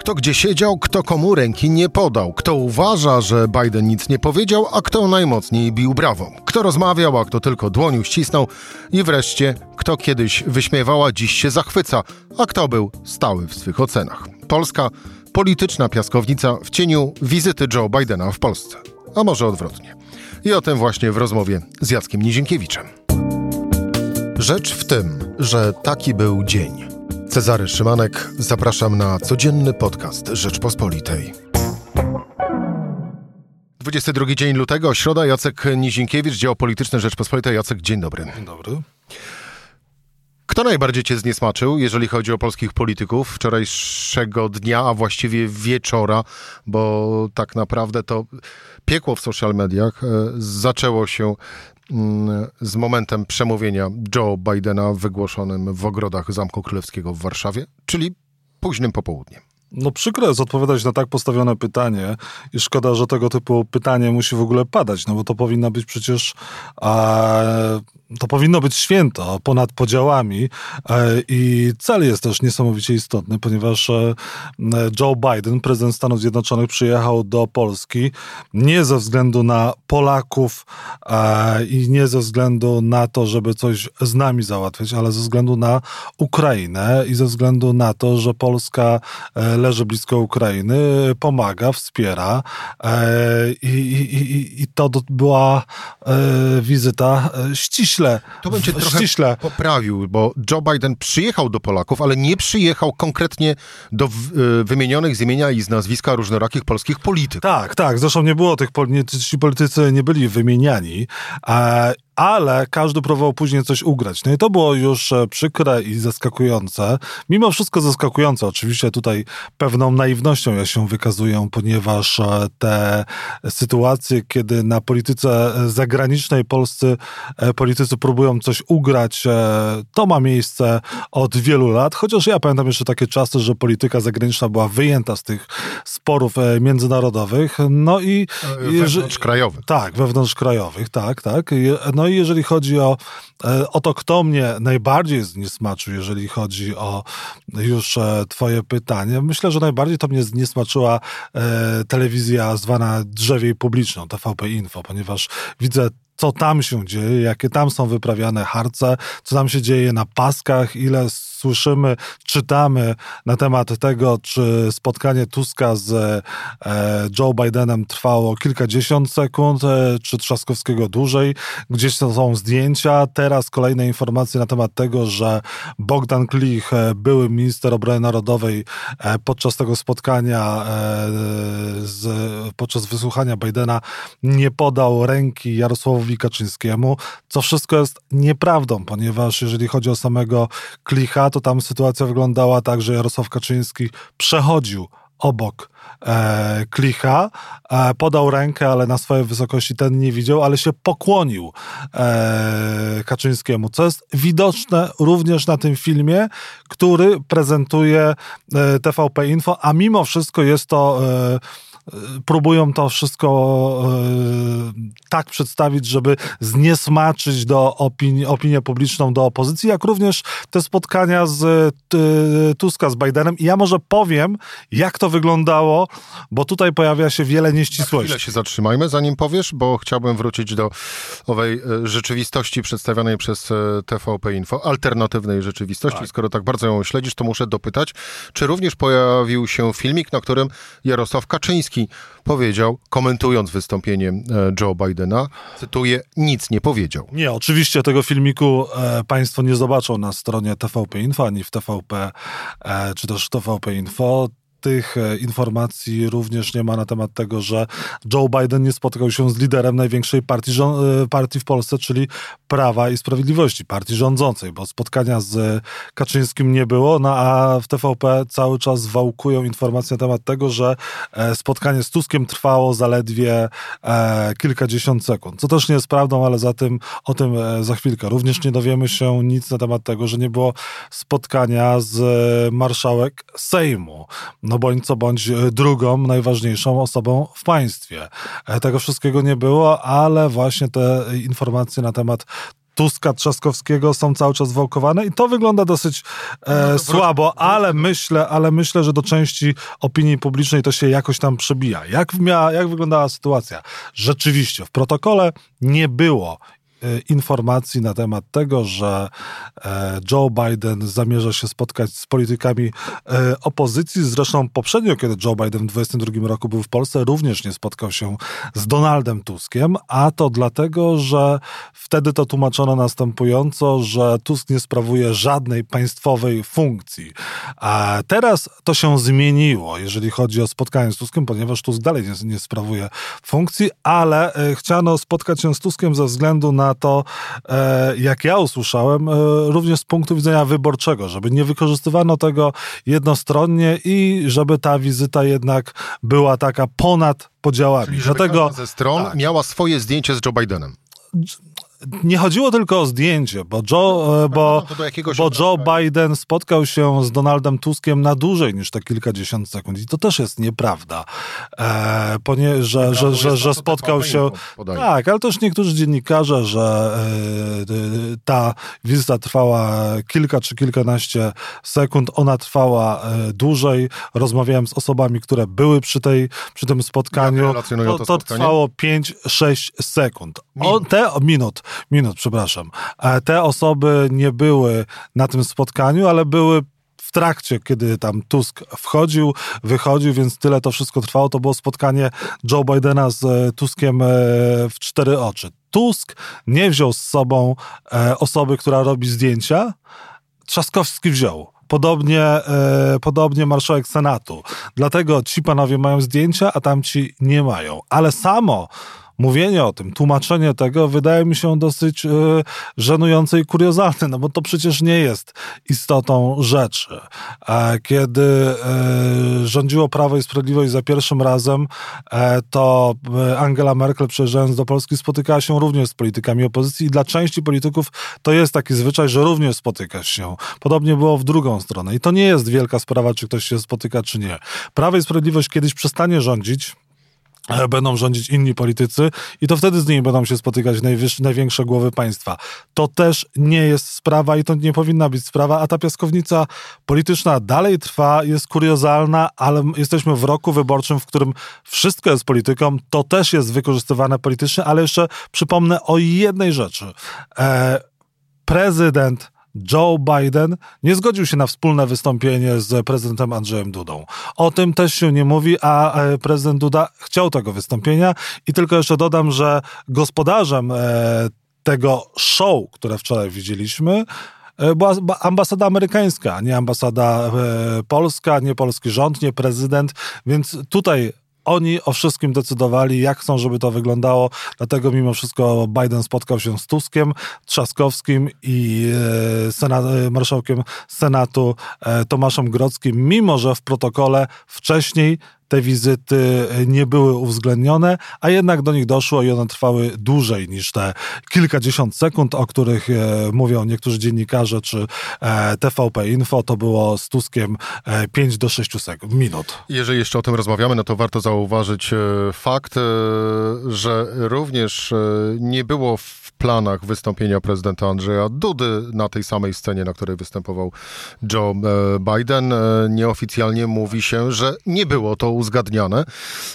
Kto gdzie siedział, kto komu ręki nie podał, kto uważa, że Biden nic nie powiedział, a kto najmocniej bił brawo, kto rozmawiał, a kto tylko dłonił ścisnął i wreszcie kto kiedyś wyśmiewał, a dziś się zachwyca, a kto był stały w swych ocenach. Polska polityczna piaskownica w cieniu wizyty Joe Bidena w Polsce. A może odwrotnie. I o tym właśnie w rozmowie z Jackiem Nizinkiewiczem. Rzecz w tym, że taki był dzień. Cezary Szymanek, zapraszam na codzienny podcast Rzeczpospolitej. 22 dzień lutego, środa, Jacek Nizinkiewicz, dział polityczny Rzeczpospolitej. Jacek, dzień dobry. Dzień dobry. Kto najbardziej cię zniesmaczył, jeżeli chodzi o polskich polityków wczorajszego dnia, a właściwie wieczora, bo tak naprawdę to piekło w social mediach e, zaczęło się mm, z momentem przemówienia Joe Bidena wygłoszonym w ogrodach Zamku Królewskiego w Warszawie, czyli późnym popołudniem. No przykro jest odpowiadać na tak postawione pytanie i szkoda, że tego typu pytanie musi w ogóle padać, no bo to powinna być przecież e, to powinno być święto ponad podziałami e, i cel jest też niesamowicie istotny, ponieważ e, Joe Biden, prezydent Stanów Zjednoczonych, przyjechał do Polski nie ze względu na Polaków e, i nie ze względu na to, żeby coś z nami załatwiać, ale ze względu na Ukrainę i ze względu na to, że Polska leży blisko Ukrainy, pomaga, wspiera i, i, i, i to była wizyta ściśle ściśle. To bym cię trochę ściśle. poprawił, bo Joe Biden przyjechał do Polaków, ale nie przyjechał konkretnie do wymienionych z imienia i z nazwiska różnorakich polskich polityków. Tak, tak. Zresztą nie było tych, ci politycy nie byli wymieniani. Ale każdy próbował później coś ugrać. No i to było już e, przykre i zaskakujące. Mimo wszystko zaskakujące. Oczywiście tutaj pewną naiwnością ja się wykazuję, ponieważ e, te sytuacje, kiedy na polityce zagranicznej polscy e, politycy próbują coś ugrać, to ma miejsce od wielu lat. Chociaż ja pamiętam jeszcze takie czasy, że polityka zagraniczna była wyjęta z tych sporów międzynarodowych. No i... Wewnątrzkrajowych. Tak, wewnątrzkrajowych, tak, tak. No i jeżeli chodzi o, e, o to, kto mnie najbardziej zniesmaczył, jeżeli chodzi o już e, twoje pytanie, myślę, że najbardziej to mnie zniesmaczyła e, telewizja zwana drzewiej publiczną, TVP Info, ponieważ widzę co tam się dzieje, jakie tam są wyprawiane harce, co tam się dzieje na paskach, ile słyszymy, czytamy na temat tego, czy spotkanie Tuska z e, Joe Bidenem trwało kilkadziesiąt sekund, e, czy Trzaskowskiego dłużej. Gdzieś są zdjęcia. Teraz kolejne informacje na temat tego, że Bogdan Klich, e, były minister obrony narodowej, podczas tego spotkania, podczas wysłuchania Bidena, nie podał ręki Jarosławowi Kaczyńskiemu, co wszystko jest nieprawdą, ponieważ jeżeli chodzi o samego Klicha, to tam sytuacja wyglądała tak, że Jarosław Kaczyński przechodził obok e, Klicha, e, podał rękę, ale na swojej wysokości ten nie widział, ale się pokłonił e, Kaczyńskiemu, co jest widoczne również na tym filmie, który prezentuje e, TVP Info, a mimo wszystko jest to e, próbują to wszystko e, tak przedstawić, żeby zniesmaczyć do opinii, opinię publiczną, do opozycji, jak również te spotkania z e, Tuska, z Bidenem. I ja może powiem, jak to wyglądało, bo tutaj pojawia się wiele nieścisłości. Chwilę się zatrzymajmy, zanim powiesz, bo chciałbym wrócić do owej rzeczywistości przedstawionej przez TVP Info, alternatywnej rzeczywistości. Tak. Skoro tak bardzo ją śledzisz, to muszę dopytać, czy również pojawił się filmik, na którym Jarosław Kaczyński powiedział, komentując wystąpienie e, Joe Bidena, cytuję, nic nie powiedział. Nie, oczywiście tego filmiku e, Państwo nie zobaczą na stronie TVP Info, ani w TVP, e, czy też TVP Info tych e, informacji również nie ma na temat tego, że Joe Biden nie spotkał się z liderem największej partii, e, partii w Polsce, czyli Prawa i Sprawiedliwości, partii rządzącej, bo spotkania z Kaczyńskim nie było, no a w TVP cały czas wałkują informacje na temat tego, że e, spotkanie z Tuskiem trwało zaledwie kilkadziesiąt sekund, co też nie jest prawdą, ale za tym, o tym za chwilkę. Również nie dowiemy się nic na temat tego, że nie było spotkania z marszałek Sejmu no bądź co bądź e, drugą najważniejszą osobą w państwie. E, tego wszystkiego nie było, ale właśnie te informacje na temat Tuska, Trzaskowskiego są cały czas wałkowane i to wygląda dosyć e, no słabo, ale myślę, ale myślę, że do części opinii publicznej to się jakoś tam przebija. Jak, miała, jak wyglądała sytuacja? Rzeczywiście, w protokole nie było informacji na temat tego, że e, Joe Biden zamierza się spotkać z politykami e, opozycji. Zresztą poprzednio, kiedy Joe Biden w 2022 roku był w Polsce, również nie spotkał się z Donaldem Tuskiem, a to dlatego, że wtedy to tłumaczono następująco, że Tusk nie sprawuje żadnej państwowej funkcji. A teraz to się zmieniło, jeżeli chodzi o spotkanie z Tuskiem, ponieważ Tusk dalej nie, nie sprawuje funkcji, ale chciano spotkać się z Tuskiem ze względu na to, e, jak ja usłyszałem, e, również z punktu widzenia wyborczego, żeby nie wykorzystywano tego jednostronnie i żeby ta wizyta jednak była taka ponad podziałami. Czyli żeby Dlatego ze stron tak. miała swoje zdjęcie z Joe Bidenem nie chodziło tylko o zdjęcie, bo Joe, e, bo, bo Joe Biden spotkał się z Donaldem Tuskiem na dłużej niż te kilkadziesiąt sekund. I to też jest nieprawda, e, ponieważ że, że, że, że spotkał się. Tak, ale też niektórzy dziennikarze, że e, ta wizyta trwała kilka czy kilkanaście sekund, ona trwała e, dłużej. Rozmawiałem z osobami, które były przy, tej, przy tym spotkaniu. To, to, to trwało 5-6 sekund. O, te minut minut, przepraszam. Te osoby nie były na tym spotkaniu, ale były w trakcie, kiedy tam Tusk wchodził, wychodził, więc tyle to wszystko trwało. To było spotkanie Joe Bidena z e, Tuskiem e, w cztery oczy. Tusk nie wziął z sobą e, osoby, która robi zdjęcia. Trzaskowski wziął. Podobnie, e, podobnie marszałek Senatu. Dlatego ci panowie mają zdjęcia, a tamci nie mają. Ale samo mówienie o tym, tłumaczenie tego wydaje mi się dosyć e, żenujące i kuriozalne, no bo to przecież nie jest istotą rzeczy. Kiedy e, rządziło Prawo i Sprawiedliwość za pierwszym razem, e, to Angela Merkel przyjeżdżając do Polski spotykała się również z politykami opozycji i dla części polityków to jest taki zwyczaj, że również spotyka się. Podobnie było w drugą stronę. I to nie jest wielka sprawa, czy ktoś się spotyka, czy nie. Prawo i Sprawiedliwość kiedyś przestanie rządzić, E, będą rządzić inni politycy i to wtedy z nimi będą się spotykać największe głowy państwa. To też nie jest sprawa i to nie powinna być sprawa, a ta piaskownica polityczna dalej trwa, jest kuriozalna, ale jesteśmy w roku wyborczym, w którym wszystko jest polityką, to też jest wykorzystywane politycznie, ale jeszcze przypomnę o jednej rzeczy. E, prezydent Joe Biden nie zgodził się na wspólne wystąpienie z prezydentem Andrzejem Dudą. O tym też się nie mówi, a e, prezydent Duda chciał tego wystąpienia i tylko jeszcze dodam, że gospodarzem e, tego show, które wczoraj widzieliśmy, e, była ambasada amerykańska, nie ambasada polska, nie polski rząd, nie prezydent, więc tutaj oni o wszystkim decydowali, jak chcą, żeby to wyglądało. Dlatego mimo wszystko Biden spotkał się z Tuskiem, Trzaskowskim i e, e, marszałkiem Senatu e, Tomaszem Grodzkim, mimo że w protokole wcześniej te wizyty nie były uwzględnione, a jednak do nich doszło i one trwały dłużej niż te kilkadziesiąt sekund, o których e, mówią niektórzy dziennikarze czy e, TVP Info. To było z Tuskiem e, 5 do 6 sekund, minut. Jeżeli jeszcze o tym rozmawiamy, no to warto zauważyć e, fakt, e, że również e, nie było w planach wystąpienia prezydenta Andrzeja Dudy na tej samej scenie, na której występował Joe Biden. Nieoficjalnie mówi się, że nie było to uzgadniane,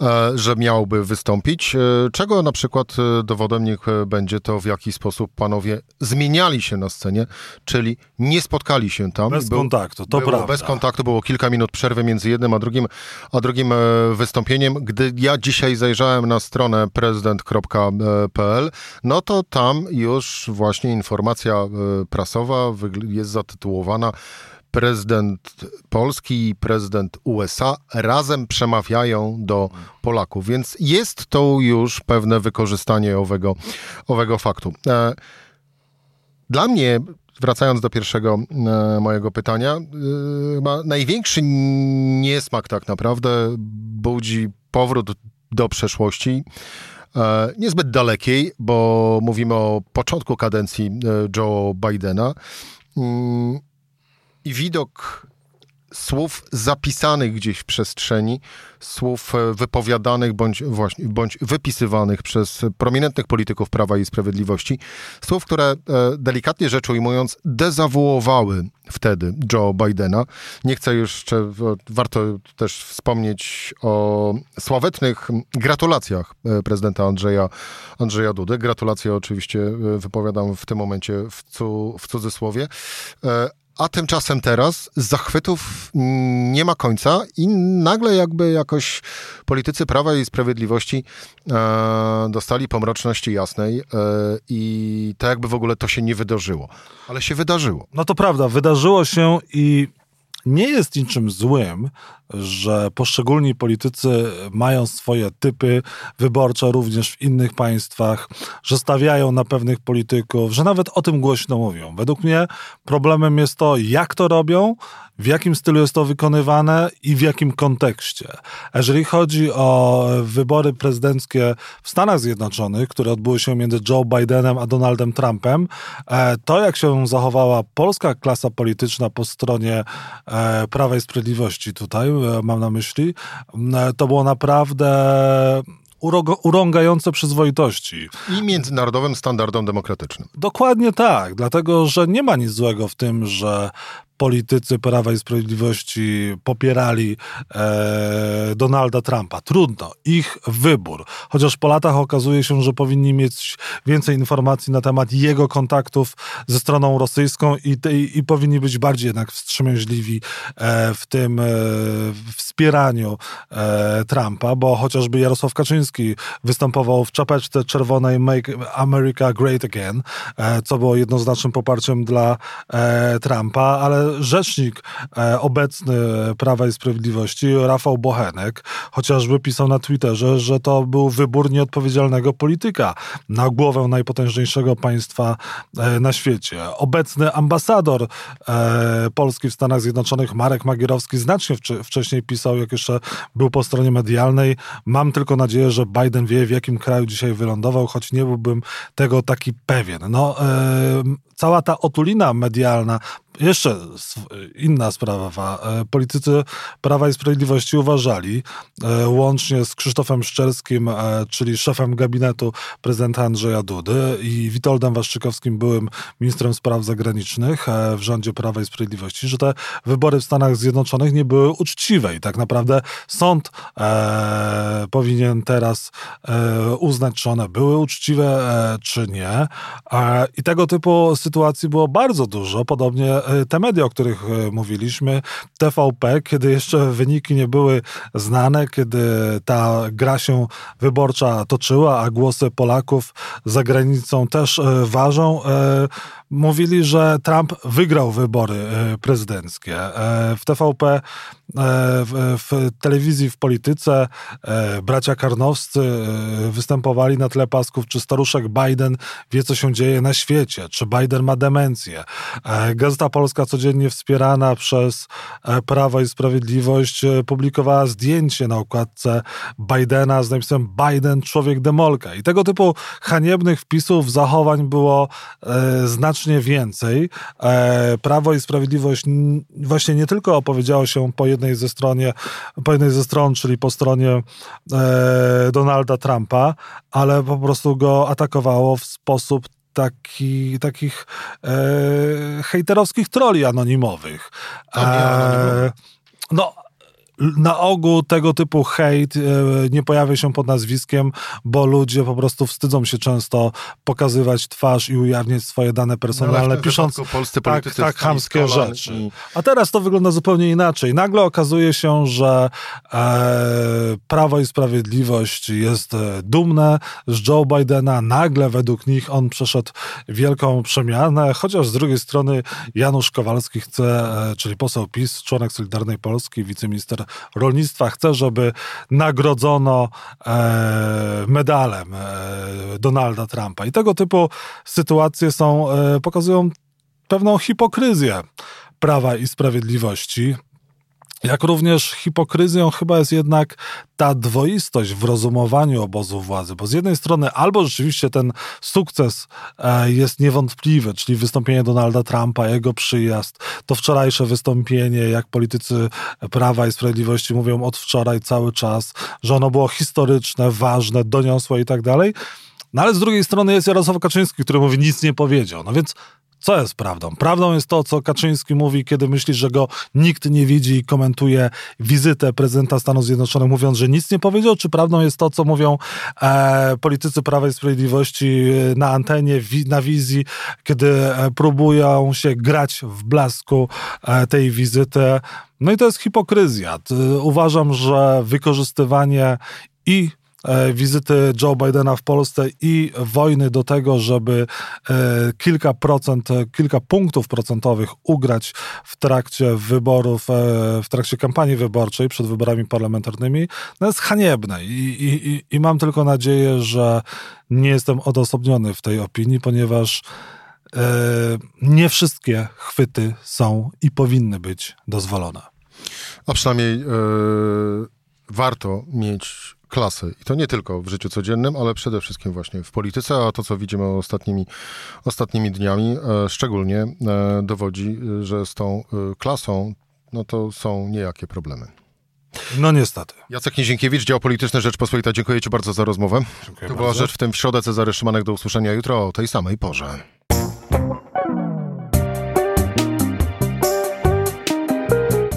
e, że miałby wystąpić. E, czego na przykład e, dowodem niech będzie to, w jaki sposób panowie zmieniali się na scenie, czyli nie spotkali się tam. Bez Był, kontaktu, to było, prawda. Bez kontaktu, było kilka minut przerwy między jednym a drugim, a drugim wystąpieniem. Gdy ja dzisiaj zajrzałem na stronę prezydent.pl, no to tam już właśnie informacja prasowa jest zatytułowana prezydent Polski i prezydent USA razem przemawiają do Polaków, więc jest to już pewne wykorzystanie owego, owego faktu. E, dla mnie, wracając do pierwszego e, mojego pytania, e, ma największy niesmak tak naprawdę budzi powrót do przeszłości. Niezbyt dalekiej, bo mówimy o początku kadencji Joe Bidena. I widok słów zapisanych gdzieś w przestrzeni, słów e, wypowiadanych bądź, właśnie, bądź wypisywanych przez prominentnych polityków Prawa i Sprawiedliwości, słów, które e, delikatnie rzecz ujmując dezawuowały wtedy Joe Bidena. Nie chcę jeszcze, warto też wspomnieć o sławetnych gratulacjach e, prezydenta Andrzeja, Andrzeja Dudy. Gratulacje oczywiście wypowiadam w tym momencie w, cu, w cudzysłowie a tymczasem teraz zachwytów nie ma końca i nagle jakby jakoś politycy Prawa i Sprawiedliwości e, dostali pomroczności jasnej e, i tak jakby w ogóle to się nie wydarzyło. Ale się wydarzyło. No to prawda, wydarzyło się i nie jest niczym złym, że poszczególni politycy mają swoje typy wyborcze również w innych państwach, że stawiają na pewnych polityków, że nawet o tym głośno mówią. Według mnie problemem jest to, jak to robią, w jakim stylu jest to wykonywane i w jakim kontekście. Jeżeli chodzi o wybory prezydenckie w Stanach Zjednoczonych, które odbyły się między Joe Bidenem a Donaldem Trumpem, e, to jak się zachowała polska klasa polityczna po stronie e, Prawa i Sprawiedliwości tutaj, e, mam na myśli, to było naprawdę urągające przyzwoitości. I międzynarodowym standardom demokratycznym. Dokładnie tak, dlatego że nie ma nic złego w tym, że politycy Prawa i Sprawiedliwości popierali e, Donalda Trumpa. Trudno, ich wybór. Chociaż po latach okazuje się, że powinni mieć więcej informacji na temat jego kontaktów ze stroną rosyjską i, i, i powinni być bardziej jednak wstrzemięźliwi e, w tym e, wspieraniu e, Trumpa, bo chociażby Jarosław Kaczyński występował w czapeczce czerwonej Make America Great Again, e, co było jednoznacznym poparciem dla e, Trumpa, ale rzecznik e, obecny Prawa i Sprawiedliwości, Rafał Bochenek, chociażby pisał na Twitterze, że to był wybór nieodpowiedzialnego polityka na głowę najpotężniejszego państwa e, na świecie. Obecny ambasador e, Polski w Stanach Zjednoczonych, Marek Magierowski, znacznie wcześniej pisał, jak jeszcze był po stronie medialnej. Mam tylko nadzieję, że Biden wie, w jakim kraju dzisiaj wylądował, choć nie byłbym tego taki pewien. No, cała ta otulina medialna jeszcze inna sprawa. E, politycy Prawa i Sprawiedliwości uważali, e, łącznie z Krzysztofem Szczerskim, e, czyli szefem gabinetu prezydenta Andrzeja Dudy i Witoldem Waszczykowskim, byłym ministrem spraw zagranicznych w rządzie Prawa i Sprawiedliwości, że te wybory w Stanach Zjednoczonych nie były uczciwe i tak naprawdę sąd e, powinien teraz e, uznać, czy one były uczciwe, e, czy nie. I tego typu sytuacji było bardzo dużo, podobnie te media, o których e, mówiliśmy, TVP, kiedy jeszcze wyniki nie były znane, kiedy ta gra się wyborcza toczyła, a głosy Polaków za granicą też e, ważą, mówili, że Trump wygrał wybory prezydenckie. W TVP w, w, telewizji, w polityce bracia Karnowscy występowali na tle pasków, czy staruszek Biden wie, co się dzieje na świecie, czy Biden ma demencję. Gazeta Polska codziennie wspierana przez e, Prawo i Sprawiedliwość e, publikowała zdjęcie na okładce Bidena z napisem Biden, człowiek demolka. I tego typu haniebnych wpisów, zachowań było e, znacznie więcej. E, Prawo i Sprawiedliwość właśnie nie tylko opowiedziało się po jednej ze stronie, po jednej ze stron, czyli po stronie e, Donalda Trumpa, ale po prostu go atakowało w sposób taki, takich e, hejterowskich troli anonimowych. E, no, na ogół tego typu hejt e, nie pojawia się pod nazwiskiem, bo ludzie po prostu wstydzą się często pokazywać twarz i ujawniać swoje dane personalne, no, pisząc tak, tak chamskie rzeczy. I... A teraz to wygląda zupełnie inaczej. Nagle okazuje się, że e, Prawo i Sprawiedliwość jest e, dumne z Joe Bidena. Nagle według nich on przeszedł wielką przemianę, chociaż z drugiej strony Janusz Kowalski chce, e, czyli poseł PiS, członek Solidarnej Polski, wiceminister rolnictwa chce, żeby nagrodzono e, medalem e, Donalda Trumpa. I tego typu sytuacje są, e, pokazują pewną hipokryzję Prawa i Sprawiedliwości. Jak również hipokryzją chyba jest jednak ta dwoistość w rozumowaniu obozu władzy, bo z jednej strony albo rzeczywiście ten sukces e, jest niewątpliwy, czyli wystąpienie Donalda Trumpa, jego przyjazd, to wczorajsze wystąpienie, jak politycy Prawa i Sprawiedliwości mówią od wczoraj cały czas, że ono było historyczne, ważne, doniosłe i tak dalej. No ale z drugiej strony jest Jarosław Kaczyński, który mówi nic nie powiedział. No więc co jest prawdą? Prawdą jest to, co Kaczyński mówi, kiedy myśli, że go nikt nie widzi i komentuje wizytę prezydenta Stanów Zjednoczonych, mówiąc, że nic nie powiedział, czy prawdą jest to, co mówią e, politycy Prawa i Sprawiedliwości na antenie, wi na wizji, kiedy e, próbują się grać w blasku e, tej wizyty? No i to jest hipokryzja. Uważam, że wykorzystywanie i E, wizyty Joe Bidena w Polsce i wojny do tego, żeby e, kilka procent, e, kilka punktów procentowych ugrać w trakcie wyborów, w trakcie kampanii wyborczej przed wyborami parlamentarnymi, no jest haniebne I, i, i mam tylko nadzieję, że nie jestem odosobniony w tej opinii, ponieważ nie wszystkie chwyty są i powinny być dozwolone. A przynajmniej yy, warto mieć klasy. I to nie tylko w życiu codziennym, ale przede wszystkim właśnie w polityce, a to, co widzimy ostatnimi, ostatnimi dniami, e, szczególnie e, dowodzi, że z tą e, klasą, no to są niejakie problemy. No niestety. Jacek Nizienkiewicz, dział polityczny Rzeczpospolita. Dziękuję Ci bardzo za rozmowę. Dziękuję to bardzo. była rzecz w tym w środę. Cezary Szymanek. Do usłyszenia jutro o tej samej porze.